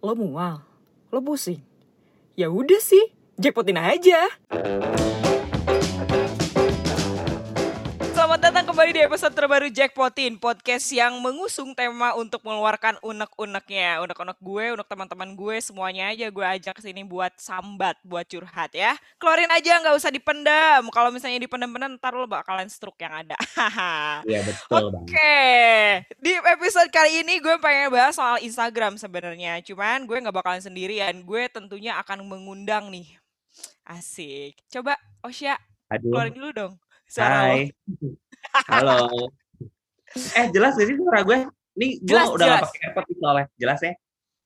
Lo mual? Lo pusing? Ya udah sih, jackpotin aja. Kembali di episode terbaru Jackpotin, podcast yang mengusung tema untuk mengeluarkan unek-uneknya. Unek-unek gue, unek teman-teman gue, semuanya aja gue ajak ke sini buat sambat, buat curhat ya. Keluarin aja, nggak usah dipendam. Kalau misalnya dipendam-pendam, ntar lo bakalan stroke yang ada. Iya betul bang. Oke, di episode kali ini gue pengen bahas soal Instagram sebenarnya. Cuman gue nggak bakalan sendirian. Gue tentunya akan mengundang nih. Asik. Coba Osya Aduh. keluarin dulu dong suara lo. Hai. Halo. Eh jelas gak sih suara gue? Nih gue Jelas, udah gak jelas. pakai AirPods soalnya. Jelas ya?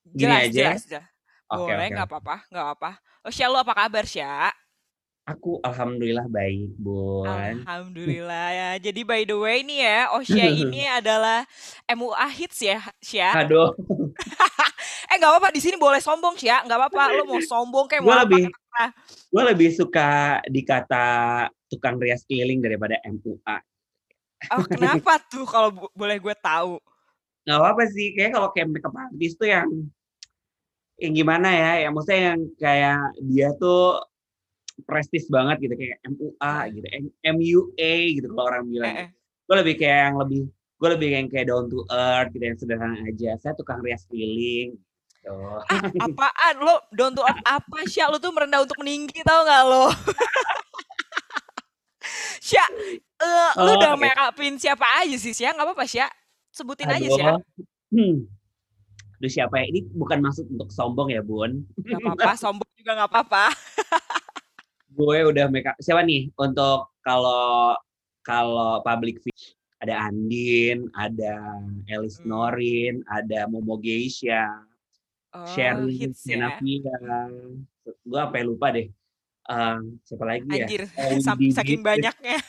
Gini Jelas, aja. jelas, jelas. Oke Boleh, oke. nggak apa-apa, nggak apa. Osya lo apa kabar, Sya? Aku alhamdulillah baik, Bun. Alhamdulillah ya. Jadi by the way nih ya, Osya ini adalah MUA hits ya, Sya. Aduh, Eh nggak apa-apa, di sini boleh sombong, Sya. Nggak apa-apa, lo mau sombong kayak mau apa terserah. gue lebih suka dikata tukang rias keliling daripada MUA. Oh, kenapa tuh kalau bo- boleh gue tahu? Gak apa-apa sih, kayak kalau kayak makeup artist tuh yang yang gimana ya, yang maksudnya yang kayak dia tuh prestis banget gitu kayak MUA gitu, MUA gitu kalau orang bilang. Eh, eh. gue lebih kayak yang lebih gue lebih yang kayak down to earth gitu yang sederhana aja saya tukang rias keliling gitu. Ah, apaan? Lo down to earth apa Sya? Lo tuh merendah untuk meninggi tau gak lo? Sya eh, lo Oh, udah oke. make upin siapa aja sih Sya? Nggak apa-apa Sya. Sebutin aja Sya. Aduh. hmm. Aduh siapa ya? Ini bukan maksud untuk sombong ya bun. Nggak apa-apa sombong juga nggak apa-apa. Gue udah make up. Siapa nih? Untuk kalau kalau public figure ada Andin ada Elis Hmm. Norin ada Momo Geisha oh Sherly hits ya gue apa ya lupa deh Eh, siapa lagi ya anjir sam- Widi saking banyaknya.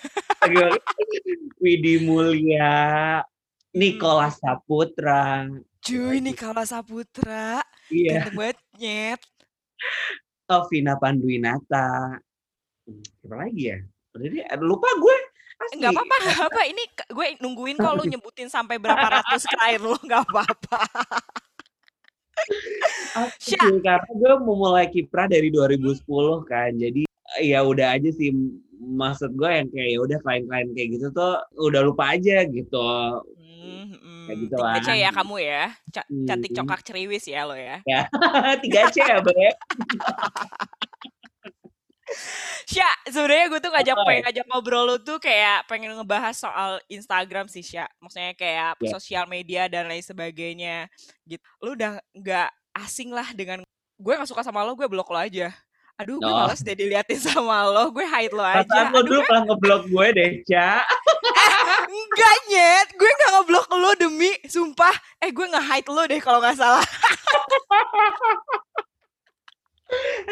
Widi Mulia, Hmm. Nikola Saputra. cuy nih Kala Saputra Iya, ganteng banget nyet oh, Vina Panduwinata. Hmm, Siapa lagi ya? Udah deh, aduh, lupa gue. Asli. nggak apa-apa apa ini gue nungguin kalau nyebutin sampai berapa ratus terakhir lo nggak apa-apa Sya. karena gue memulai kiprah dari 2010 kan. Jadi ya udah aja sih maksud gue yang kayak ya udah klien-klien kayak gitu tuh udah lupa aja gitu. Hmm, hmm. Kayak gitu Tiga lah. Ya kamu ya, Ca- cantik Hmm. cokak ceriwis ya lo ya. Tiga C ya, Bre. Sya, sebenarnya gue tuh ngajak pengen ngajak ngobrol lu tuh kayak pengen ngebahas soal Instagram sih Sya. Maksudnya kayak Ya. sosial media dan lain sebagainya. Gitu. Lu udah nggak asing lah dengan gue nggak suka sama lo, gue blok lo aja. Aduh, gue Oh. males deh diliatin sama lo, gue hide lo aja. Perasaan lo dulu gue- pernah ngeblok gue deh, Ca. enggak nyet, gue nggak ngeblok lo demi, sumpah. Eh, gue nge-hide lo deh kalau nggak salah.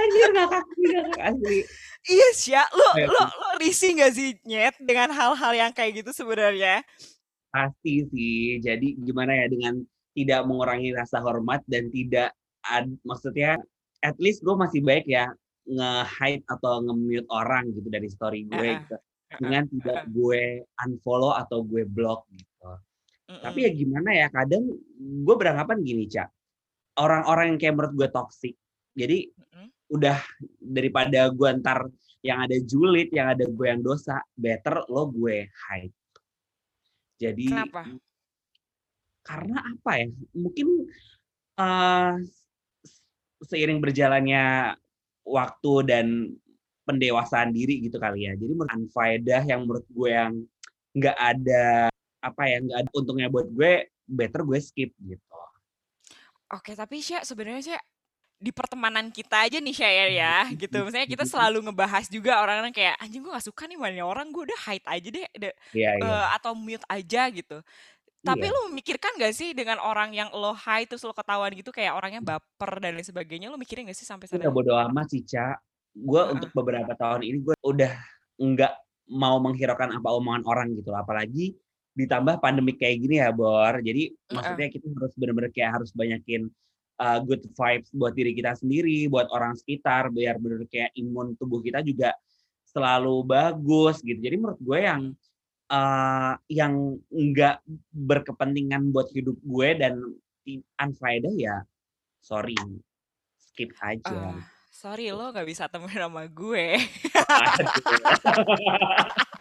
Anjir ngakak ngakak asli. Iya Sya, lo, Kayak lo, lo risih gak sih nyet dengan hal-hal yang kayak gitu sebenarnya? Pasti sih. Jadi gimana ya dengan tidak mengurangi rasa hormat dan tidak ad, maksudnya at least gue masih baik ya nge-hide atau nge-mute orang gitu dari story gue Heeh, gitu. Dengan tidak gue unfollow atau gue block gitu. Tapi ya gimana ya kadang gue beranggapan gini, Cak. Orang-orang yang kayak menurut gue toxic. Jadi Mm-mm. Udah daripada gue ntar yang ada julid, yang ada gue yang dosa, better lo gue hide. Jadi Kenapa? karena apa ya? Mungkin eh, seiring berjalannya waktu dan pendewasaan diri gitu kali ya. Jadi menurut unfaedah yang menurut gue yang nggak ada apa ya nggak ada untungnya buat gue, better gue skip gitu. Oke, tapi Sya sebenarnya Sya di pertemanan kita aja nih Sya ya, gitu. Misalnya kita selalu ngebahas juga orang-orang kayak anjing gue gak suka nih mana orang gue udah hide aja deh, de- Iya iya. eh, atau mute aja gitu. Tapi Iya. lu memikirkan gak sih dengan orang yang lo hide terus lo ketahuan gitu kayak orangnya baper dan lain sebagainya, lo mikirin gak sih sampai sana? udah bodo amat sih, Ca. Gue Heeh. untuk beberapa tahun ini gue udah nggak mau menghiraukan apa omongan orang gitu. Apalagi ditambah pandemi kayak gini ya, Bor. Jadi maksudnya kita harus bener-bener kayak harus banyakin uh, good vibes buat diri kita sendiri, buat orang sekitar, biar bener kayak imun tubuh kita juga selalu bagus gitu. Jadi menurut gue yang uh, yang nggak berkepentingan buat hidup gue dan unfaedah ya sorry skip aja. Uh, sorry lo nggak bisa temen sama gue.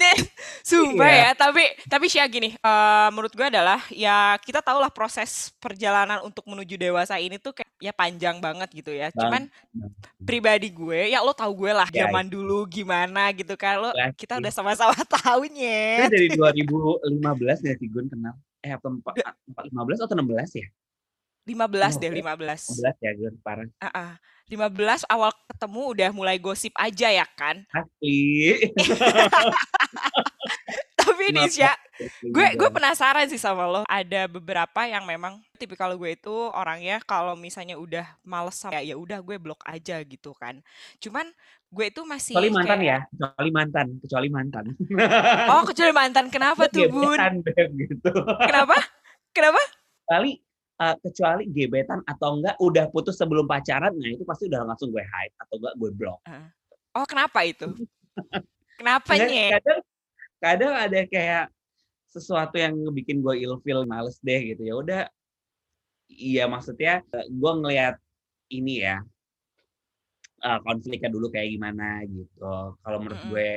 Nih, sumpah yeah. ya. Tapi tapi sih gini, uh, menurut gue adalah ya kita tahu lah proses perjalanan untuk menuju dewasa ini tuh kayak ya panjang banget gitu ya. Bang. Cuman pribadi gue, ya lo tau gue lah yeah, zaman dulu gimana gitu kan. Lo kita udah sama-sama tahunya. dari 2015 ya sih gue kenal. Eh apa 15 atau 16 ya? 15 deh, 15. 15 ya, gue parah. Uh -uh. 15 awal ketemu udah mulai gosip aja ya kan? Asli. Tapi nih ya, gue gue penasaran sih sama lo. Ada beberapa yang memang tipikal gue itu orangnya kalau misalnya udah males sama ya udah gue blok aja gitu kan. Cuman gue itu masih kecuali mantan kayak... ya, kecuali mantan, kecuali mantan. oh, kecuali mantan. Kenapa tuh, Bun? gitu. Kenapa? Kenapa? Kali uh, kecuali gebetan atau enggak udah putus sebelum pacaran, nah itu pasti udah langsung gue hide atau enggak gue block. Oh kenapa itu? kenapa nih? Kadang, kadang ada kayak sesuatu yang bikin gue ilfil, males deh gitu ya. Udah, iya maksudnya gue ngelihat ini ya uh, konfliknya dulu kayak gimana gitu. Kalau menurut mm -hmm. gue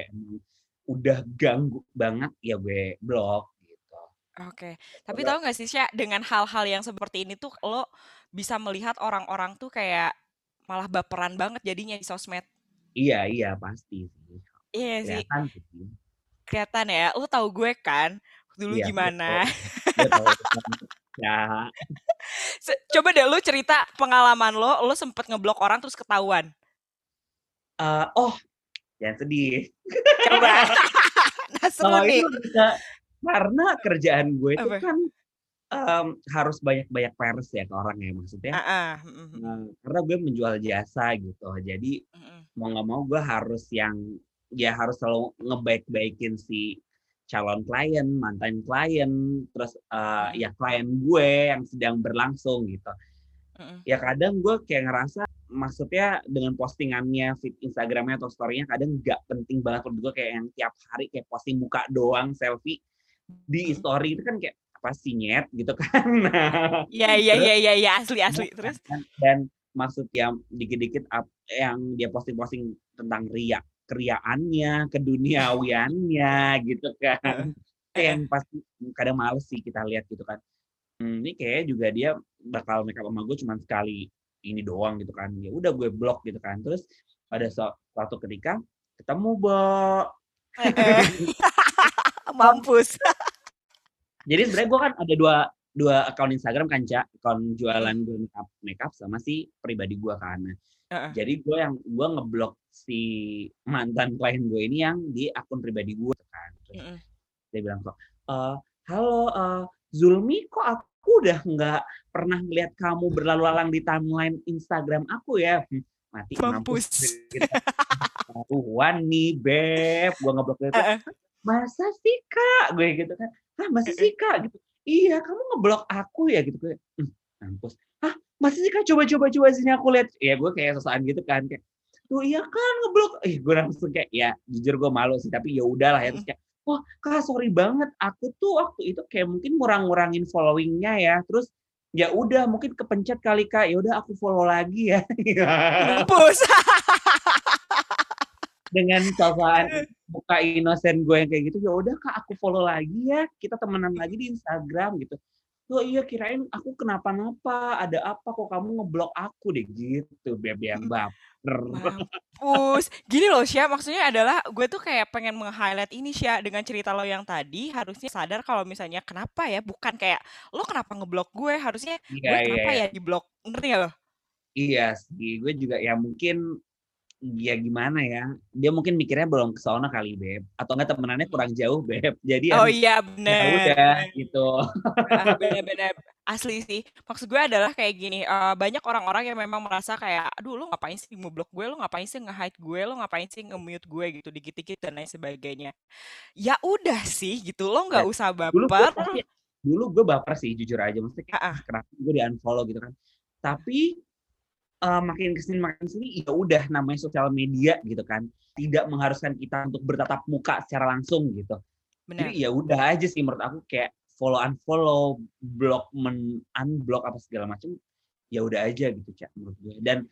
udah ganggu banget ya gue blok Oke, tapi tahu nggak sih Sya, dengan hal-hal yang seperti ini tuh lo bisa melihat orang-orang tuh kayak malah baperan banget jadinya di sosmed. Iya iya pasti sih. Iya sih. Kelihatan sih. Kelihatan ya. Lo tahu gue kan dulu iya, gimana? ya. Coba deh lo cerita pengalaman lo, lo sempet ngeblok orang terus ketahuan. Uh, oh, jangan sedih. Coba. nah, seru nih. Itu karena kerjaan gue itu Apa? kan um, harus banyak-banyak pers ya ke orang ya maksudnya. Uh, uh, karena gue menjual jasa gitu. Jadi uh, uh. mau nggak mau gue harus yang ya harus selalu ngebaik-baikin si calon klien, mantan klien, terus uh, ya klien gue yang sedang berlangsung gitu. Uh, uh. Ya kadang gue kayak ngerasa maksudnya dengan postingannya feed Instagramnya atau storynya kadang nggak penting banget menurut gue kayak yang tiap hari kayak posting muka doang selfie di story itu kan kayak apa sih nyet gitu kan. Iya iya iya iya ya, asli asli terus. Dan, dan maksud yang dikit-dikit yang dia posting-posting tentang ria keriaannya, keduniawiannya gitu kan. Yang pasti kadang males sih kita lihat gitu kan. Hmm, ini kayak juga dia bakal make up sama gue cuma sekali ini doang gitu kan. Ya udah gue blok gitu kan. Terus pada suatu ketika ketemu, Bo. Mampus. Jadi sebenarnya gue kan ada dua dua akun Instagram kan cak, akun jualan gue makeup, makeup sama si pribadi gue kan. Uh-uh. Jadi gue yang gue ngeblok si mantan klien gue ini yang di akun pribadi gue kan. Terus uh-uh. dia bilang kok, e, halo uh, Zulmi kok aku udah nggak pernah melihat kamu berlalu lalang di timeline Instagram aku ya. Hm, mati mampus. Tuhan nih beb, gue ngeblok itu. Uh-uh masa sih kak gue gitu kan ah masa sih kak gitu iya kamu ngeblok aku ya gitu gue hm, mampus ah masa sih kak coba coba coba sini aku lihat ya gue kayak sosokan gitu kan kayak tuh iya kan ngeblok. Eh gue langsung kayak ya jujur gue malu sih tapi ya udahlah ya terus kayak wah kak sorry banget aku tuh waktu itu kayak mungkin ngurang-ngurangin followingnya ya terus ya udah mungkin kepencet kali kak. Ya udah aku follow lagi ya. Mampus. Dengan sosokan muka inosen gue yang kayak gitu ya udah kak aku follow lagi ya kita temenan lagi di Instagram gitu. Oh iya kirain aku kenapa-napa ada apa kok kamu ngeblok aku? Deh gitu bebe yang baper mampus. Gini loh Syah maksudnya adalah gue tuh kayak pengen meng-highlight ini Syah dengan cerita lo yang tadi harusnya sadar kalau misalnya kenapa ya bukan kayak lo kenapa ngeblok gue? Harusnya iya, gue kenapa iya. ya di blok ngerti gak lo? Iya sih, gue juga ya mungkin ya gimana ya dia mungkin mikirnya belum ke sana kali beb. Atau enggak temenannya kurang jauh beb. Jadi oh iya benar ya udah gitu. Ah, benar-benar asli sih. Maksud gue adalah kayak gini uh, banyak orang-orang yang memang merasa kayak aduh lo ngapain sih ngeblok gue? Lo ngapain sih nge-hide gue? Lo ngapain sih nge-mute gue? Gitu dikit-dikit dan lain sebagainya. Ya udah sih gitu lo nggak ya, usah baper dulu gue, dulu gue baper sih jujur aja. Maksudnya kayak, uh -uh. kenapa gue di unfollow gitu kan. Tapi uh, makin ke sini makin ke sini ya udah namanya sosial media gitu kan. Tidak mengharuskan kita untuk bertatap muka secara langsung gitu. Benar. jadi ya udah aja sih menurut aku kayak follow unfollow, block men unblock apa segala macam, ya udah aja gitu cak menurut gue. Dan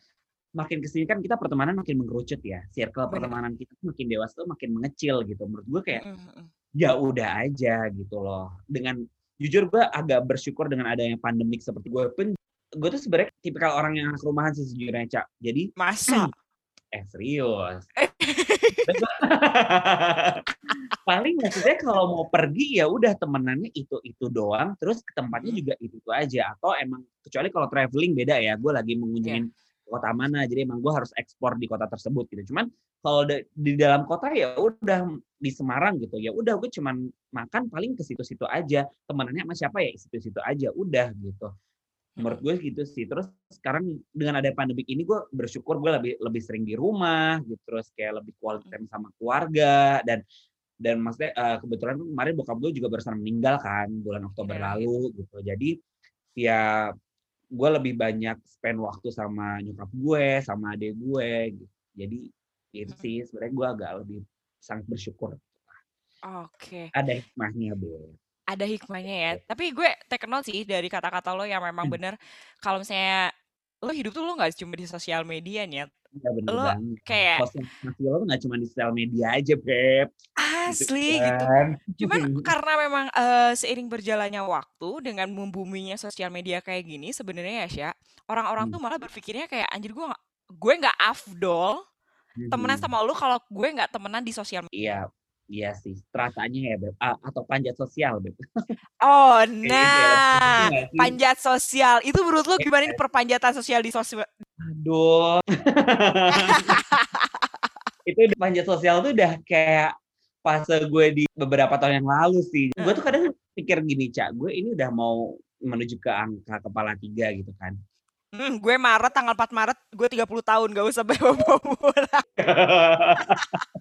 makin ke sini kan kita pertemanan makin mengerucut ya, circle Bener. pertemanan kita makin dewasa tuh makin mengecil gitu. Menurut gue kayak Mm, mm, mm. ya udah aja gitu loh. Dengan jujur gue agak bersyukur dengan adanya pandemik seperti gue pun gue tuh sebenarnya tipikal orang yang anak rumahan sih sejujurnya cak. Jadi Masa? eh serius. paling maksudnya kalau mau pergi ya udah temenannya itu itu doang. Terus ke tempatnya Hmm. juga itu itu aja. Atau emang kecuali kalau traveling beda ya. Gue lagi mengunjungin kota mana jadi emang gue harus ekspor di kota tersebut gitu. Cuman kalau di, di dalam kota ya udah di Semarang gitu. Ya udah gue cuman makan paling ke situ-situ aja. Temenannya sama siapa ya? Situ-situ aja udah gitu menurut gue gitu sih. Terus sekarang dengan ada pandemik ini gue bersyukur gue lebih lebih sering di rumah gitu. Terus kayak lebih quality time sama keluarga dan dan maksudnya eh, kebetulan kemarin bokap gue juga barusan meninggal kan bulan Oktober Iya. lalu gitu. Jadi ya gue lebih banyak spend waktu sama nyokap gue sama adik gue gitu. Jadi itu sih sebenarnya gue agak lebih sangat bersyukur. Oke. ada hikmahnya be Ada hikmahnya ya. Tapi gue take note sih dari kata-kata lo yang memang Hmm. bener. Kalau misalnya lo hidup tuh lo nggak cuma di sosial media nih. ya bener Lo banget kayak sosialisasi lo nggak cuma di sosial media aja beb asli gitu. kan Cuman karena memang eh, seiring berjalannya waktu dengan membuminya sosial media kayak gini sebenarnya ya Sya, orang-orang Hmm. tuh malah berpikirnya kayak anjir gue nggak gue nggak afdol temenan Mhm. sama lu kalau gue nggak temenan di sosial media. Iya, iya sih. Rasanya ya, Beb. Ah, atau panjat sosial, Beb. Oh, nah, gitu nggak sih? panjat sosial. Itu menurut lu gimana nih perpanjatan sosial di sosial? Aduh. itu panjat sosial tuh udah kayak fase gue di beberapa tahun yang lalu sih. Gue tuh kadang pikir gini, Cak. Gue ini udah mau menuju ke angka kepala tiga gitu kan. Hmm, gue Maret tanggal 4 Maret gue 30 tahun gak usah bawa-bawa.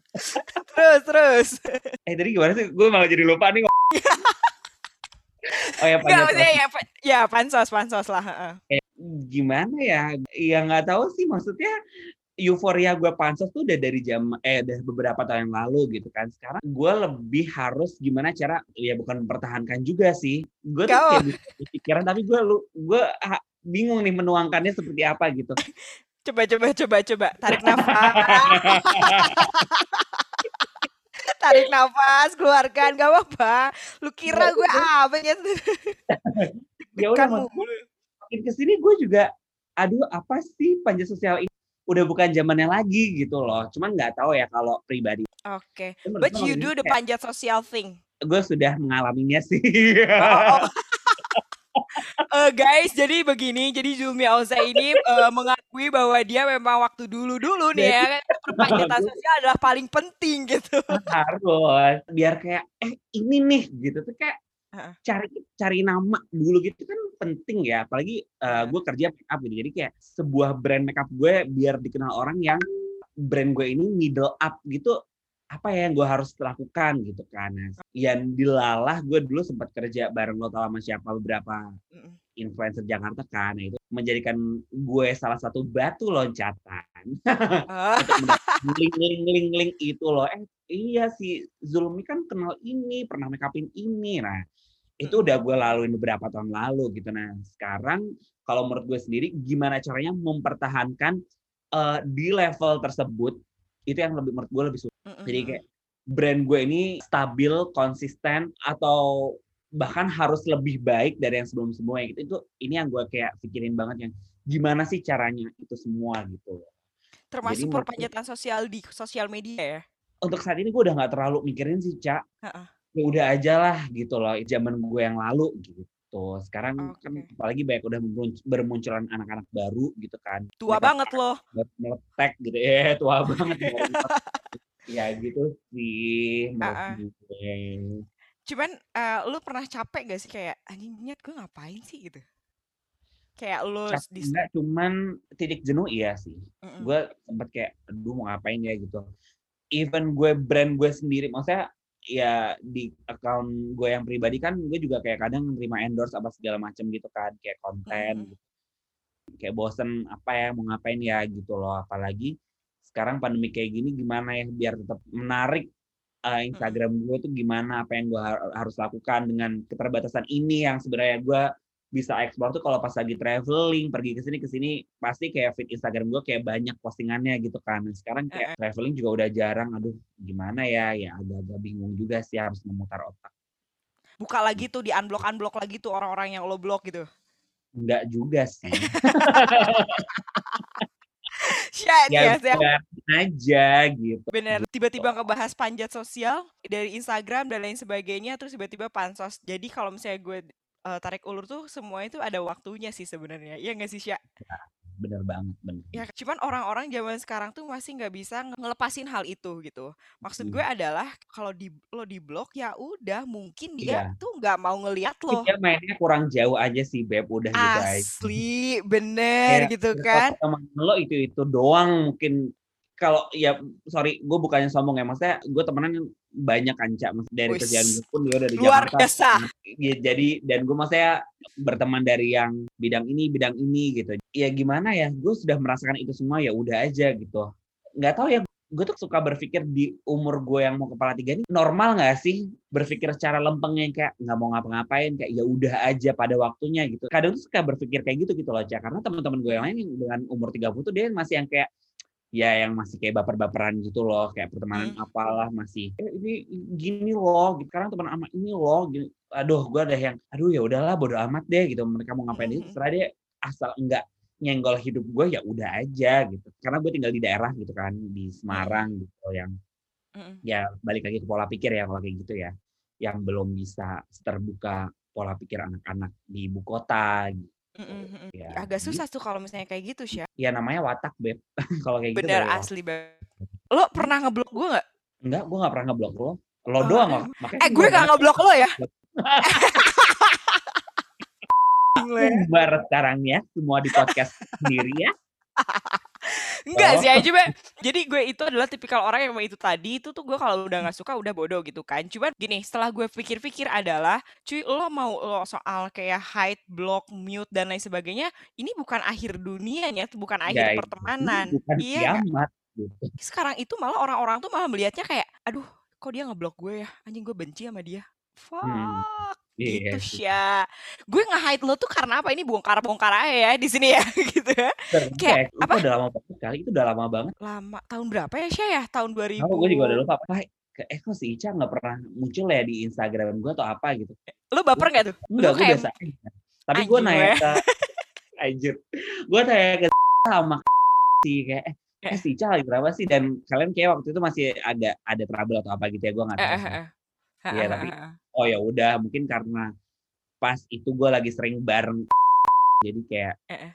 terus terus. eh tadi gimana sih? Gue malah jadi lupa nih. oh ya sosial. ya, pa- ya pansos pansos lah. heeh. Gimana ya? Ya nggak tahu sih maksudnya euforia gue pansos tuh udah dari jam eh udah beberapa tahun yang lalu gitu kan. Sekarang gue lebih harus gimana cara ya bukan mempertahankan juga sih. Gue tuh kayak pikiran tapi gue lu gue bingung nih menuangkannya seperti apa gitu. Coba coba coba coba tarik nafas. tarik nafas, keluarkan gak apa-apa. Lu kira gue apa ya? ya udah makin ke sini gue juga aduh apa sih panjat sosial ini udah bukan zamannya lagi gitu loh. Cuman nggak tahu ya kalau pribadi. Oke. Menurut But you do the panjat sosial thing. gue sudah mengalaminya sih. Oh, oh. Eh, guys, jadi begini, jadi Zulmi Auza ini eh, mengakui bahwa dia memang waktu dulu-dulu nih ya, perpanjatan sosial adalah paling penting gitu. harus biar kayak eh ini nih gitu. Tuh kayak cari cari nama dulu gitu kan penting ya. Apalagi uh, Iya. gue kerja make up gitu. Jadi kayak sebuah brand make up gue biar dikenal orang yang brand gue ini middle up gitu apa ya yang gue harus lakukan gitu kan. Nah, yang dilalah gue dulu sempat kerja bareng lo tau sama siapa beberapa influencer Jakarta kan. Nah, itu menjadikan gue salah satu batu loncatan mendapatkan link link link link itu loh. Eh iya si Zulmi kan kenal ini pernah make upin ini. Nah itu udah gue laluin beberapa tahun lalu gitu. Nah sekarang kalau menurut gue sendiri gimana caranya mempertahankan eh, di level tersebut itu yang lebih menurut gue lebih sulit mm-mm, jadi kayak brand gue ini stabil konsisten atau bahkan harus lebih baik dari yang sebelum sebelumnya gitu itu ini yang gue kayak pikirin banget yang gimana sih caranya itu semua gitu termasuk gue- perpanjatan sosial di sosial media ya. untuk saat ini gue udah nggak terlalu mikirin sih cak Heeh. ya udah aja lah gitu loh zaman gue yang lalu gitu sekarang kan Oke. apalagi banyak udah bermun- bermunculan anak-anak baru gitu kan Tua Mereka banget loh. meletek gitu ya tua banget. ya gitu sih menurut gue Cuman eh, lu pernah capek gak sih kayak anjing niat gue ngapain sih gitu? Kayak lu di enggak cuman titik jenuh iya sih Mm-mm. gue sempet kayak aduh mau ngapain ya gitu even gue brand gue sendiri maksudnya ya di account gue yang pribadi kan gue juga kayak kadang nerima endorse apa segala macam gitu kan kayak konten Mhm. gitu. kayak bosen apa ya mau ngapain ya gitu loh apalagi sekarang pandemi kayak gini gimana ya biar tetap menarik uh, Instagram gue tuh gimana, apa yang gue harus lakukan dengan keterbatasan ini yang sebenarnya gue bisa explore tuh kalau pas lagi traveling, pergi ke sini ke sini pasti kayak feed Instagram gue kayak banyak postingannya gitu kan. Nah, sekarang kayak traveling juga udah jarang. Aduh, gimana ya? Ya agak-agak bingung juga sih harus memutar otak. Buka lagi tuh di unblock unblock lagi tuh orang-orang yang lo blok gitu. Enggak juga sih. Shit, ya, ya. aja gitu. Bener, tiba-tiba ngebahas panjat sosial dari Instagram dan lain sebagainya, terus tiba-tiba pansos. Jadi kalau misalnya gue uh, tarik ulur tuh semua itu ada waktunya sih sebenarnya. Iya nggak sih, Sya? Ya, bener banget, bener. Ya, cuman orang-orang zaman sekarang tuh masih nggak bisa ngelepasin hal itu gitu. Maksud gue hmm. adalah kalau di lo di blok ya udah mungkin dia iya. tuh nggak mau ngeliat lo. Dia mainnya kurang jauh aja sih beb udah gitu Asli, bener Kayak, gitu kan. Teman lo itu itu doang mungkin kalau ya sorry gue bukannya sombong ya maksudnya gue temenan banyak kanca dari Wish. kerjaan gue pun dia dari luar Jakarta. biasa. Ya, jadi dan gue maksudnya berteman dari yang bidang ini bidang ini gitu. Ya gimana ya gue sudah merasakan itu semua ya udah aja gitu. Nggak tahu ya gue tuh suka berpikir di umur gue yang mau kepala tiga ini normal nggak sih berpikir secara lempengnya kayak nggak mau ngapa-ngapain kayak ya udah aja pada waktunya gitu. Kadang tuh suka berpikir kayak gitu gitu loh cak. Karena teman-teman gue yang lain dengan umur 30 tuh dia masih yang kayak ya yang masih kayak baper-baperan gitu loh kayak pertemanan hmm. apalah masih eh, ini gini loh gitu sekarang teman ama ini loh gini. aduh gue ada yang aduh ya udahlah bodo amat deh gitu mereka mau ngapain hmm. itu setelah dia asal enggak nyenggol hidup gue ya udah aja gitu karena gue tinggal di daerah gitu kan di Semarang gitu yang hmm. ya balik lagi ke pola pikir ya kalau kayak gitu ya yang belum bisa terbuka pola pikir anak-anak di ibu kota gitu Mhm Ya, Agak susah tuh kalau misalnya kayak gitu, Sya. Ya namanya watak, Beb. kalau kayak gitu Bener, asli, Beb. Lo pernah ngeblok gue gak? Enggak, gue gak pernah ngeblok lo. Lo oh, doang loh. Eh, gue gak ngeblok lo ya? Bar sekarang ya, semua di podcast sendiri ya. Enggak oh. sih aja. Jadi gue itu adalah tipikal orang yang itu tadi itu tuh gue kalau udah nggak suka udah bodoh gitu kan. Cuman gini, setelah gue pikir-pikir adalah, cuy lo mau lo soal kayak hide, block, mute dan lain sebagainya, ini bukan akhir dunianya, itu bukan akhir ya, pertemanan. Bukan iya. kiamat. Gitu. Sekarang itu malah orang-orang tuh malah melihatnya kayak, aduh, kok dia ngeblok gue ya? Anjing gue benci sama dia. Hmm. Fuck. Hmm. Gitu ya. Gue nge-hide lo tuh karena apa? Ini bongkar-bongkar aja ya di sini ya gitu ya. Kayak apa? Itu udah lama banget kali, itu udah lama banget. Lama. Tahun berapa ya Syah ya? Tahun 2000. Oh, gue juga udah lupa. Pak, eh kok si Ica nggak pernah muncul ya di Instagram gue atau apa gitu. Lo baper gak tuh? Enggak, gue biasa. Tapi gue nanya ke anjir. Gue nanya ke sama si kayak eh, eh si Ica lagi berapa sih dan kalian kayak waktu itu masih ada ada trouble atau apa gitu ya gue nggak tahu. Eh, eh, eh. Iya tapi oh ya udah mungkin karena pas itu gue lagi sering bareng jadi kayak eh.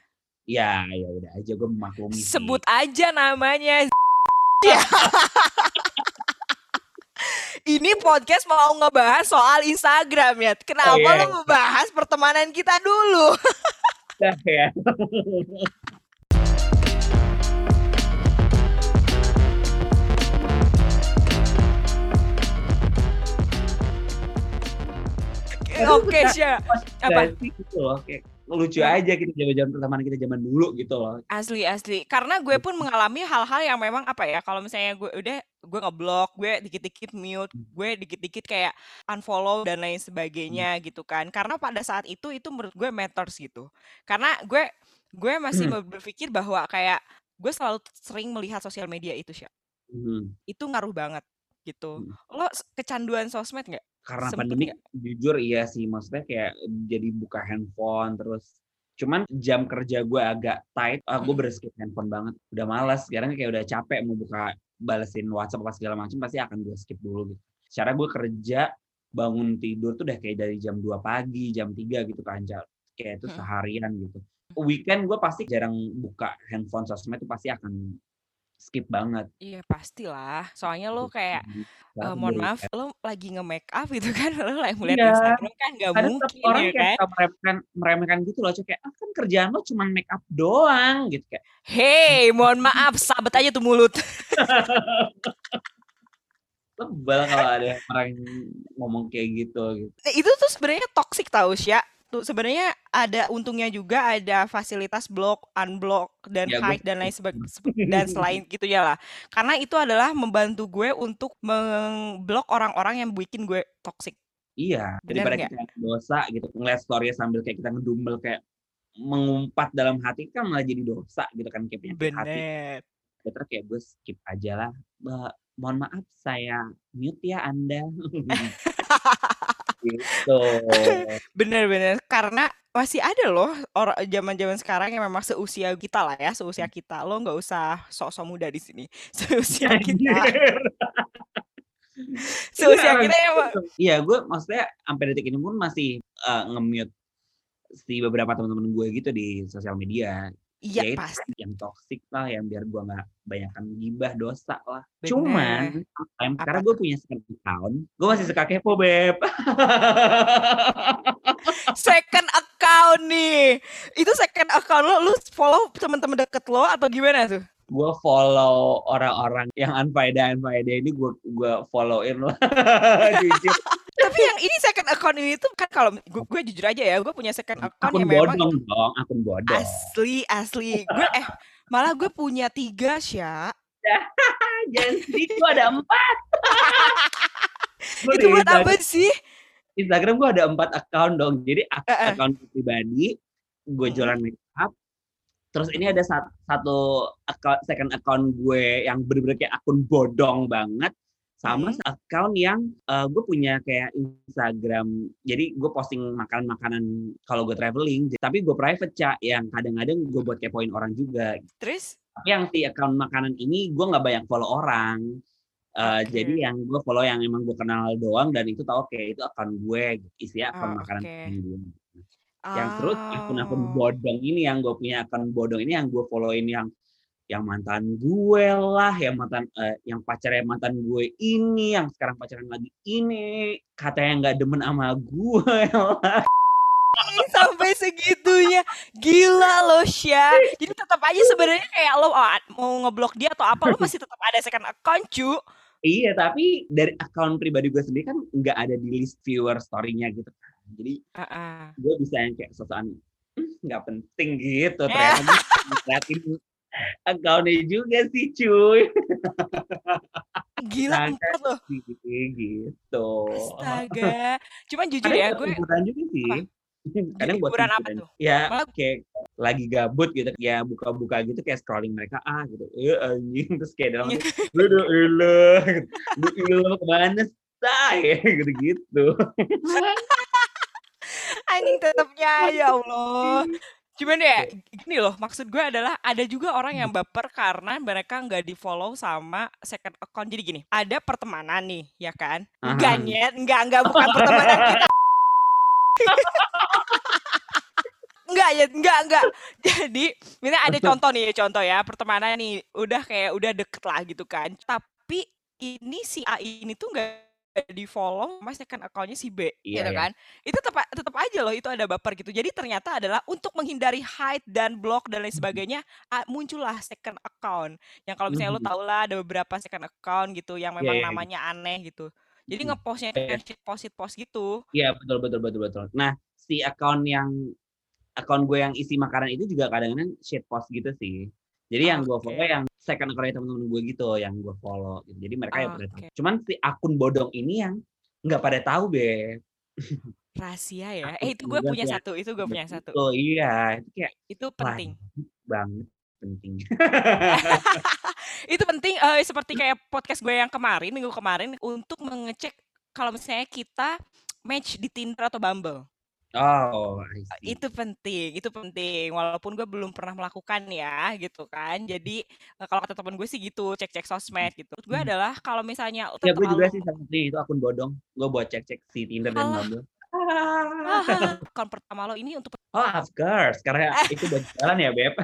ya ya udah aja gue memaklumi sebut aja namanya ya. ini podcast mau ngebahas soal Instagram ya kenapa oh, iya. lo mau bahas pertemanan kita dulu ya Oke, sih. Apa? Gitu loh, kayak lucu hmm. aja kita zaman-zaman pertemanan kita zaman dulu gitu loh. Asli asli. Karena gue pun mengalami hal-hal yang memang apa ya, kalau misalnya gue udah gue ngeblok, gue dikit-dikit mute, hmm. gue dikit-dikit kayak unfollow dan lain sebagainya hmm. gitu kan. Karena pada saat itu itu menurut gue matters gitu. Karena gue gue masih hmm. berpikir bahwa kayak gue selalu sering melihat sosial media itu sih. Hmm. Itu ngaruh banget gitu. Hmm. Lo kecanduan sosmed nggak? Karena Sempet pandemi jujur iya sih maksudnya kayak jadi buka handphone terus cuman jam kerja gue agak tight ah, gue berskip handphone banget udah malas sekarang kayak udah capek mau buka balesin WhatsApp apa segala macam pasti akan gue skip dulu gitu. Secara gue kerja bangun tidur tuh udah kayak dari jam 2 pagi jam 3 gitu kan kayak itu seharian gitu. Weekend gue pasti jarang buka handphone sosmed itu pasti akan skip banget. Iya pastilah, soalnya lo kayak, uh, mohon maaf, lo lagi nge-make up gitu kan, lo lagi ngeliat Iya. Instagram kan nggak Kadang mungkin orang ya kayak kan? meremehkan meremehkan gitu loh, kayak, "Ah, kan kerjaan lo cuma make up doang," gitu kayak Hei, mohon maaf, sabet aja tuh mulut. Sebel kalau ada orang ngomong kayak gitu, gitu. Nah, itu tuh sebenarnya toxic tau, Sya. Tuh sebenarnya ada untungnya juga ada fasilitas block, unblock, dan Ya, gue hide dan lain sebag dan selain gitu ya lah. Karena itu adalah membantu gue untuk mengblok orang-orang yang bikin gue toxic. Iya, Bener daripada kita dosa gitu, ngeliat story sambil kayak kita ngedumel kayak mengumpat dalam hati kan malah jadi dosa gitu kan kayak penyakit hati. Better kayak gue skip aja lah. Mohon maaf saya mute ya Anda. gitu. Bener bener, karena masih ada loh orang zaman-zaman sekarang yang memang seusia kita lah ya, seusia kita. Lo nggak usah sok-sok muda di sini. Seusia kita. Seusia Beneran kita emang Iya, gue maksudnya sampai detik ini pun masih uh, nge-mute si beberapa teman-teman gue gitu di sosial media. Iya Ya itu pasti. yang toxic lah, yang biar gue nggak banyakkan gibah dosa lah. Bener. Cuman, Apa karena gue punya second account, gue masih suka kepo beb. Second account nih. Itu second account lo, lu follow teman-teman deket lo atau gimana tuh? gue follow orang-orang yang unfaedah unfaedah ini gue gue followin lah jujur Tapi yang ini second account ini tuh kan kalau gue, gue jujur aja ya, gue punya second account akun yang memang bodong itu dong akun bodong asli asli. Gue eh malah gue punya tiga sya. jangan sedih gue ada empat Itu buat apa sih? Instagram gue ada empat account dong jadi ak- Eh, eh. account pribadi gue jualan make up terus ini ada sat- satu account second account gue yang bener-bener kayak akun bodong banget sama Hmm. account yang eh, gue punya kayak Instagram jadi gue posting makanan-makanan kalau gue traveling tapi gue private cak yang kadang-kadang gue buat kepoin orang juga Terus? tapi yang si account makanan ini gue nggak banyak follow orang Eh, Oke. jadi yang gue follow yang emang gue kenal doang dan itu tau oke itu account gue isinya akun Oh, makanan oke. gue yang terus akun-akun Oh. bodong ini yang gue punya akun bodong ini yang gue followin yang yang mantan gue lah yang mantan eh, yang pacarnya mantan gue ini yang sekarang pacaran lagi ini. Katanya nggak demen sama gue. Lah sampai segitunya. Gila loh Sya jadi tetap aja sebenarnya kayak lo ah, mau ngeblok dia atau apa lo masih tetap ada second account cu. Iya tapi dari akun pribadi gue sendiri kan nggak ada di list viewer story-nya gitu kan. Jadi Heeh. gue bisa yang kayak sosokan "Hmm, nggak penting gitu ternyata gue liatin akunnya juga sih cuy. Gila Nah, empat loh. gitu. Astaga. Cuman jujur kadang ya gue hiburan juga sih. Kadang buat hiburan apa tuh? ya Malah- kayak lagi gabut gitu ya buka-buka gitu kayak scrolling mereka ah gitu. Eh anjing. Terus kayak dalam hati udah elah lu ilah ke mana say gitu gitu anjing tetapnya ya Allah cuman ya gini loh maksud gue adalah ada juga orang yang baper karena mereka nggak di follow sama second account. Jadi gini ada pertemanan nih ya kan? Enggak nyet enggak enggak bukan pertemanan kita. Enggak ya, enggak, enggak. Jadi, ini ada contoh nih, contoh ya, pertemanan nih, udah kayak udah deket lah gitu kan. Tapi ini si A ini tuh enggak di follow sama second accountnya si B, Iya, gitu iya. kan? Itu tetap tetap aja loh, itu ada baper gitu. Jadi ternyata adalah untuk menghindari hide dan block dan lain sebagainya, ah, muncullah second account. Yang kalau misalnya lo Mhm. tau lah ada beberapa second account gitu yang Iya, memang iya, iya. namanya aneh gitu. Jadi Mhm. ngepostnya shit post post gitu. Iya betul betul betul betul. Nah si akun yang akun gue yang isi makanan itu juga kadang-kadang shit post gitu sih. Jadi yang gue follow yang second account teman-teman gue gitu yang gue follow. Gitu. Jadi mereka yang pada Oke. tahu. Cuman si akun bodong ini yang nggak pada tahu be. Rahasia ya. Akun Eh itu gue punya satu, itu gue punya satu. Oh iya itu kayak Itu penting. banget penting. itu penting eh, seperti kayak podcast gue yang kemarin, minggu kemarin untuk mengecek kalau misalnya kita match di Tinder atau Bumble. Oh I see. Itu penting, itu penting. Walaupun gue belum pernah melakukan ya, gitu kan. Jadi eh, kalau kata temen gue sih gitu, cek-cek sosmed gitu. Menurut gue adalah kalau misalnya Ya gue juga sih sih itu akun bodong. Gue buat cek-cek si Tinder dan. Bumble. ah, account pertama lo ini untuk Oh of course karena itu buat jalan ya beb.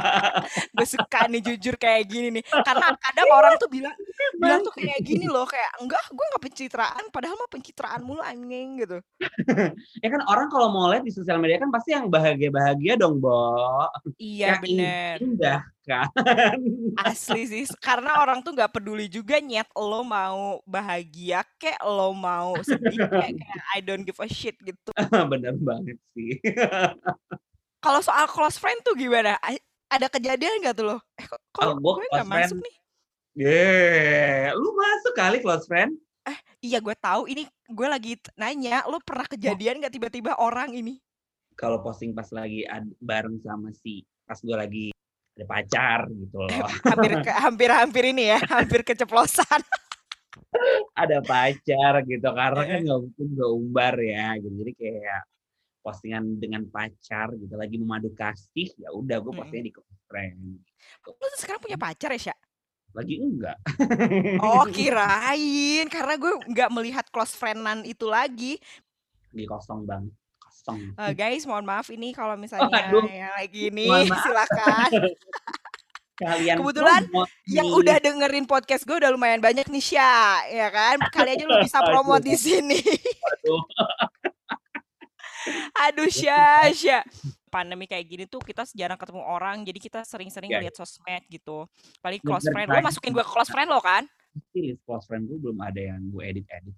gue suka nih jujur kayak gini nih. Karena kadang orang tuh bilang bilang tuh kayak gini loh kayak enggak gue nggak pencitraan padahal mah pencitraan mulu anjing gitu. Ya kan orang kalau mau lihat di sosial media kan pasti yang bahagia-bahagia dong, Bo. iya bener. indah kan. asli sih karena orang tuh nggak peduli juga nyet lo mau bahagia kek lo mau sedih kek kayak I don't give a shit gitu bener banget sih kalau soal close friend tuh gimana ada kejadian gak tuh lo eh kok, gue nggak masuk nih Yeah, lu masuk kali close friend? Eh, iya gue tahu. Ini gue lagi nanya, lu pernah kejadian nggak tiba-tiba orang ini? Kalau posting pas lagi bareng sama si pas gue lagi ada pacar gitu loh. hampir hampir hampir ini ya, hampir keceplosan. ada pacar gitu karena kan nggak mungkin gue umbar ya gitu. Jadi kayak postingan dengan pacar gitu lagi memadu kasih ya udah gue postingnya di close friend. Lu sekarang punya pacar ya, Syak? lagi enggak. Oh kirain karena gue nggak melihat close friendan itu lagi. Lagi kosong bang, kosong. Uh, guys mohon maaf ini kalau misalnya oh, yang lagi ini silakan. Kalian kebetulan yang udah dengerin podcast gue udah lumayan banyak nih Sya, ya kan? Kali aja lu bisa promote di sini. Aduh. Aduh Sya, Sya pandemi kayak gini tuh kita jarang ketemu orang, jadi kita sering-sering yeah. lihat sosmed gitu. Paling close friend, lo masukin gue ke close friend lo kan? Pasti close friend gue belum ada yang gue edit-edit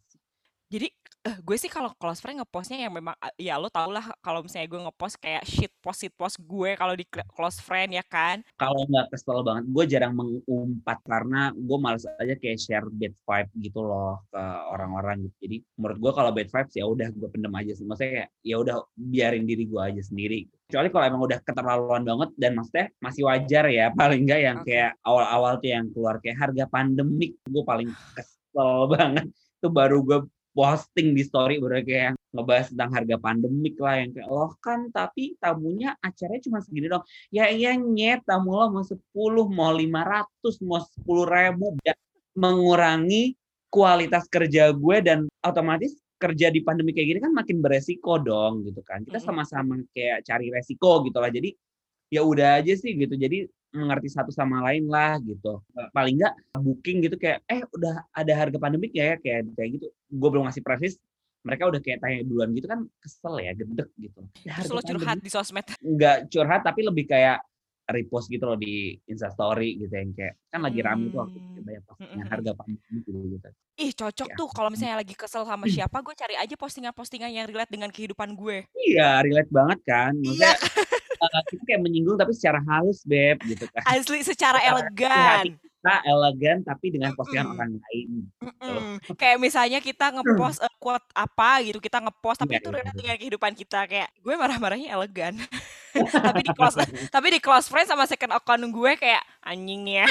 jadi uh, gue sih kalau close friend ngepostnya yang memang ya lo tau lah kalau misalnya gue ngepost kayak shit post shit post gue kalau di close friend ya kan? Kalau nggak kesel banget gue jarang mengumpat karena gue males aja kayak share bad vibe gitu loh ke orang-orang gitu. Jadi menurut gue kalau bad vibes ya udah gue pendem aja sih. Maksudnya kayak ya udah biarin diri gue aja sendiri. Kecuali kalau emang udah keterlaluan banget dan maksudnya masih wajar ya paling enggak yang okay. kayak awal-awal tuh yang keluar kayak harga pandemik gue paling kesel banget. Itu baru gue posting di story udah kayak ngebahas tentang harga pandemik lah yang kayak loh kan tapi tamunya acaranya cuma segini dong ya iya nyet tamu lo mau 10 mau 500 mau 10 ribu ya mengurangi kualitas kerja gue dan otomatis kerja di pandemi kayak gini kan makin beresiko dong gitu kan. Kita sama-sama kayak cari resiko gitu lah. Jadi ya udah aja sih gitu. Jadi mengerti satu sama lain lah gitu paling nggak booking gitu kayak eh udah ada harga pandemik ya, ya kayak kayak gitu gue belum ngasih previs mereka udah kayak tanya duluan gitu kan kesel ya gedek gitu ya, Terus curhat di sosmed nggak curhat tapi lebih kayak repost gitu loh di Story gitu yang kayak kan lagi rame tuh aku hmm. banyak postingan harga pandemik gitu, gitu. Ih cocok ya. tuh kalau misalnya lagi kesel sama siapa gue cari aja postingan-postingan yang relate dengan kehidupan gue. Iya relate banget kan. Maksudnya, iya uh, kita kayak menyinggung tapi secara halus beb gitu kan. Asli secara elegan. kita elegan tapi dengan postingan mm orang lain gitu. mm kayak misalnya kita ngepost uh, quote apa gitu kita ngepost tapi ya, itu relate dengan kehidupan kita. Kayak gue marah-marahnya elegan. Tapi di close tapi di close friend sama second account gue kayak anjing nih ya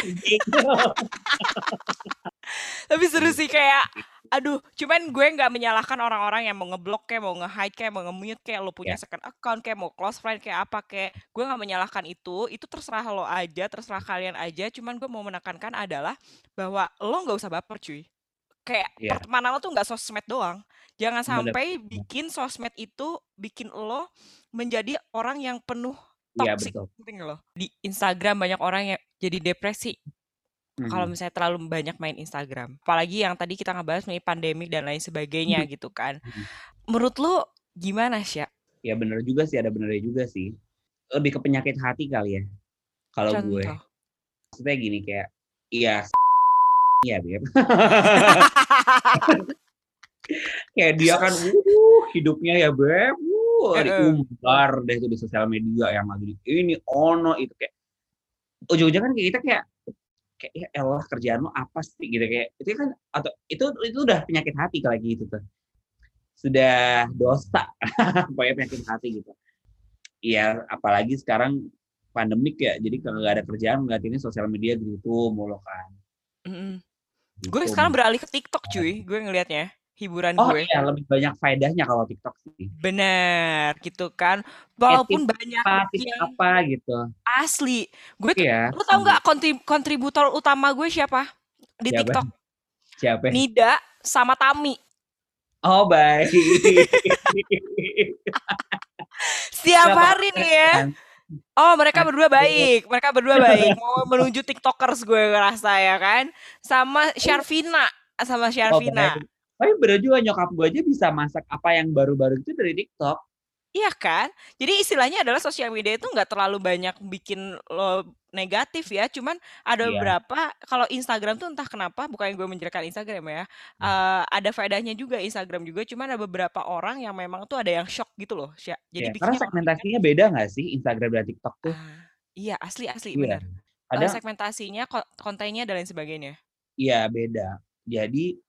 tapi seru sih kayak aduh cuman gue nggak menyalahkan orang-orang yang mau ngeblok kayak mau nge-hide kayak mau nge-mute kayak lo punya yeah. second account kayak mau close friend kayak apa kayak gue nggak menyalahkan itu itu terserah lo aja terserah kalian aja cuman gue mau menekankan adalah bahwa lo nggak usah baper cuy kayak yeah. pertemanan lo tuh nggak sosmed doang jangan sampai Bener. bikin sosmed itu bikin lo menjadi orang yang penuh iya, toxic yeah, lo di Instagram banyak orang yang jadi depresi hmm. kalau misalnya terlalu banyak main Instagram. Apalagi yang tadi kita ngebahas mengenai pandemi dan lain sebagainya hmm. gitu kan. Hmm. Menurut lu gimana sih? Ya bener juga sih, ada benernya juga sih. Lebih ke penyakit hati kali ya. Kalau gue. Maksudnya gini kayak, iya iya Beb. kayak dia kan uh, hidupnya ya Beb. Uh, diumbar deh itu di sosial media yang lagi ini ono itu kayak ujung-ujungnya kan kayak kita kayak kayak ya elah kerjaan lo apa sih? Gitu kayak itu kan atau itu itu udah penyakit hati kalau gitu tuh. Sudah dosa pokoknya penyakit hati gitu. Iya apalagi sekarang pandemik ya jadi kalau nggak ada kerjaan nggak ini sosial media gitu mulu kan. Mm -hmm. gitu. gue sekarang beralih ke TikTok cuy gue ngelihatnya hiburan oh, gue. iya, lebih banyak faedahnya kalau TikTok sih. Bener, gitu kan. Walaupun banyak apa, yang apa gitu. Asli. Gue iya. lu tau nggak kontrib kontributor utama gue siapa di siapa? TikTok? Siapa? Nida sama Tami. Oh, baik. Setiap hari nih ya. Oh, mereka berdua baik. Mereka berdua baik. Mau menuju TikTokers gue ngerasa ya kan. Sama Syarvina, sama Syarvina. Oh, tapi bener juga nyokap gue aja bisa masak apa yang baru-baru itu dari TikTok. Iya kan? Jadi istilahnya adalah sosial media itu nggak terlalu banyak bikin lo negatif ya, cuman ada Iya. beberapa kalau Instagram tuh entah kenapa, bukan gue menjelekkan Instagram ya, uh, ada faedahnya juga Instagram juga, cuman ada beberapa orang yang memang tuh ada yang shock gitu loh. Jadi ya, karena segmentasinya beda nggak sih Instagram dan TikTok tuh? Uh, iya asli asli iya. benar. Ada uh, segmentasinya, kontennya dan lain sebagainya. Iya beda. Jadi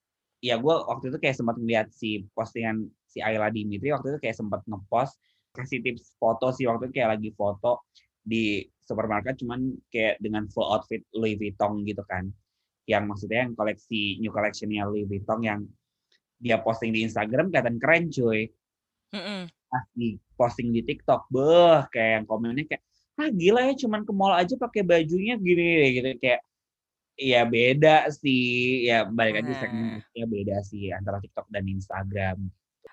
ya gue waktu itu kayak sempat ngeliat si postingan si Ayla Dimitri waktu itu kayak sempat ngepost kasih tips foto sih waktu itu kayak lagi foto di supermarket cuman kayak dengan full outfit Louis Vuitton gitu kan yang maksudnya yang koleksi new collectionnya Louis Vuitton yang dia posting di Instagram kelihatan keren cuy mm -mm. Nah, di posting di TikTok beh kayak yang komennya kayak ah gila ya cuman ke mall aja pakai bajunya gini gitu kayak ya beda sih ya balik lagi segmentasinya beda sih antara TikTok dan Instagram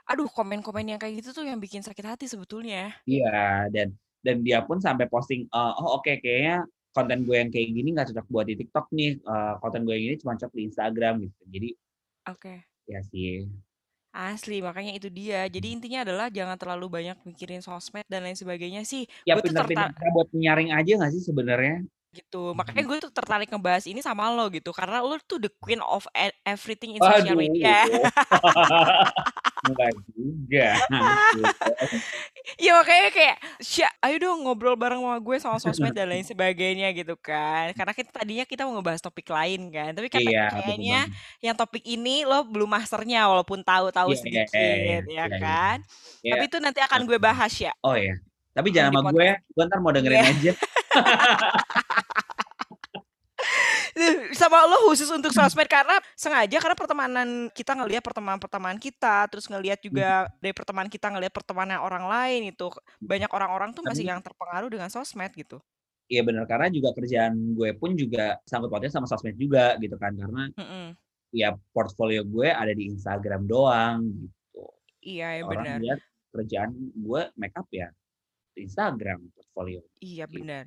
aduh komen-komen yang kayak gitu tuh yang bikin sakit hati sebetulnya. Iya, dan dan dia pun sampai posting, uh, oh oke okay, kayaknya konten gue yang kayak gini nggak cocok buat di TikTok nih, uh, konten gue yang ini cuma cocok di Instagram gitu. Jadi, oke. Okay. Ya sih. Asli, makanya itu dia. Jadi intinya adalah jangan terlalu banyak mikirin sosmed dan lain sebagainya sih. Ya pintar-pintar buat nyaring aja nggak sih sebenarnya? Gitu makanya gue tuh tertarik ngebahas ini sama lo gitu karena lo tuh the queen of e, everything in social Aduh. media Enggak juga. Iya makanya kayak, Sya, ayo dong ngobrol bareng sama gue sama sosmed dan lain sebagainya gitu kan. Karena kita tadinya kita mau ngebahas topik lain kan. Tapi kata iya, kayaknya yang topik ini lo belum masternya walaupun tahu-tahu yeah, sedikit yeah, yeah, ya yeah, kan. Yeah. Tapi itu nanti akan gue bahas ya. Oh ya. Tapi jangan sama gue, gue ntar mau dengerin yeah. aja. Sama lo khusus untuk sosmed karena sengaja karena pertemanan kita ngelihat pertemanan-pertemanan kita terus ngelihat juga hmm. dari pertemanan kita ngelihat pertemanan orang lain itu banyak orang-orang tuh masih yang terpengaruh dengan sosmed gitu. Iya benar karena juga kerjaan gue pun juga sangkut pautnya sama sosmed juga gitu kan karena mm -mm. ya portfolio gue ada di Instagram doang gitu. Iya ya benar. Kerjaan gue makeup ya di Instagram portfolio. Iya gitu. benar.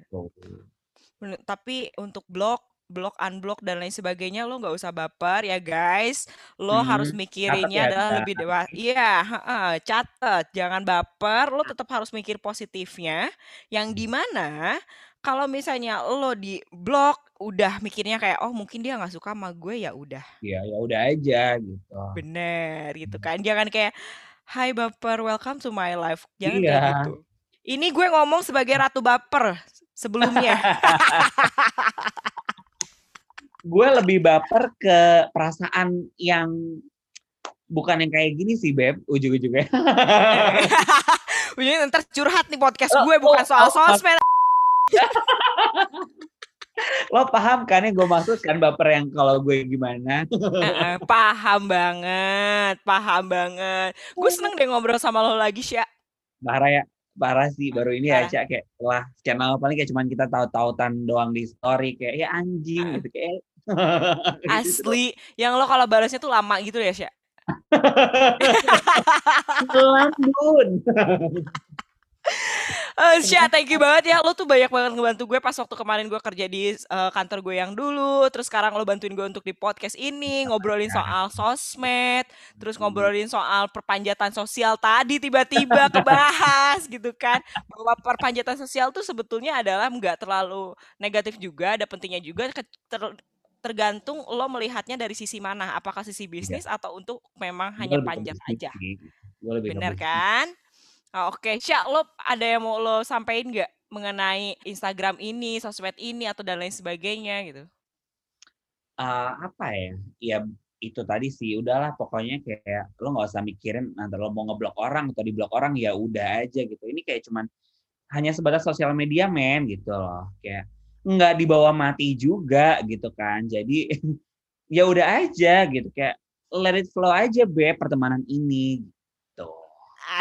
Tapi untuk blog blok unblock dan lain sebagainya lo nggak usah baper ya guys. Lo hmm, harus mikirinnya ya, adalah lebih dewasa iya catat. Jangan baper lo tetap harus mikir positifnya. Yang di mana kalau misalnya lo di blok udah mikirnya kayak oh mungkin dia nggak suka sama gue ya udah. Ya ya udah aja gitu. Bener gitu kan. Jangan kayak Hai baper welcome to my life. Jangan iya. kayak gitu ini gue ngomong sebagai ratu baper sebelumnya. Gue lebih baper ke perasaan yang bukan yang kayak gini sih beb ujung-ujungnya. Ujungnya ntar curhat nih podcast oh, gue bukan oh, soal oh, sosmed. Lo paham kan yang gue maksud kan baper yang kalau gue gimana? Paham banget paham banget. Gue seneng deh ngobrol sama lo lagi sih Bahara ya parah sih baru ini ya cak kayak wah channel paling kayak cuman kita tahu-tautan doang di story kayak ya anjing gitu kayak Asli, yang lo kalau balasnya tuh lama gitu ya, Sya? Lambun. Uh, Sya, thank you banget ya. Lo tuh banyak banget ngebantu gue pas waktu kemarin gue kerja di uh, kantor gue yang dulu. Terus sekarang lo bantuin gue untuk di podcast ini, ngobrolin soal sosmed, terus ngobrolin soal perpanjatan sosial tadi tiba-tiba kebahas gitu kan. Bahwa perpanjatan sosial tuh sebetulnya adalah nggak terlalu negatif juga, ada pentingnya juga ter tergantung lo melihatnya dari sisi mana, apakah sisi iya. bisnis ya. atau untuk memang hanya panjang aja. Bener kan? Oh, Oke, okay. Syak, lo ada yang mau lo sampaikan nggak mengenai Instagram ini, sosmed ini atau dan lain sebagainya gitu? Uh, apa ya? Ya itu tadi sih udahlah pokoknya kayak lo nggak usah mikirin nanti lo mau ngeblok orang atau diblok orang ya udah aja gitu ini kayak cuman hanya sebatas sosial media men gitu loh kayak nggak dibawa mati juga gitu kan jadi ya udah aja gitu kayak let it flow aja be pertemanan ini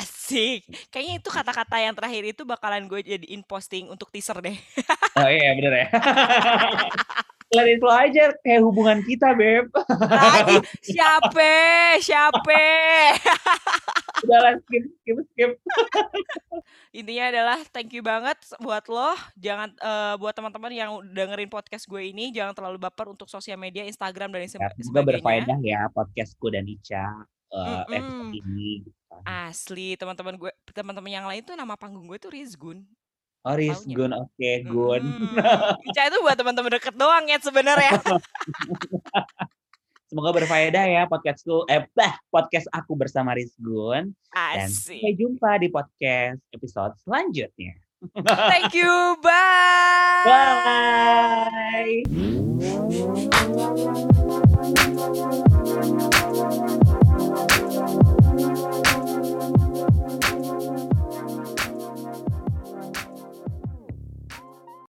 asik. Kayaknya itu kata-kata yang terakhir itu bakalan gue jadiin posting untuk teaser deh. Oh iya bener ya. Let it flow aja kayak hubungan kita beb. Siapa? Siapa? Udahlah skip skip skip. Intinya adalah thank you banget buat lo. Jangan uh, buat teman-teman yang dengerin podcast gue ini jangan terlalu baper untuk sosial media, Instagram dan ya, semoga berfaedah ya podcastku dan Ica Uh, mm -mm. Asli teman-teman gue teman-teman yang lain tuh nama panggung gue tuh Rizgun. Oh Rizgun, oke Gun. Mhm, Ica itu buat teman-teman deket doang ya sebenarnya. Semoga berfaedah ya podcastku eh bah, podcast aku bersama Rizgun dan sampai jumpa di podcast episode selanjutnya. Thank you, bye. Bye.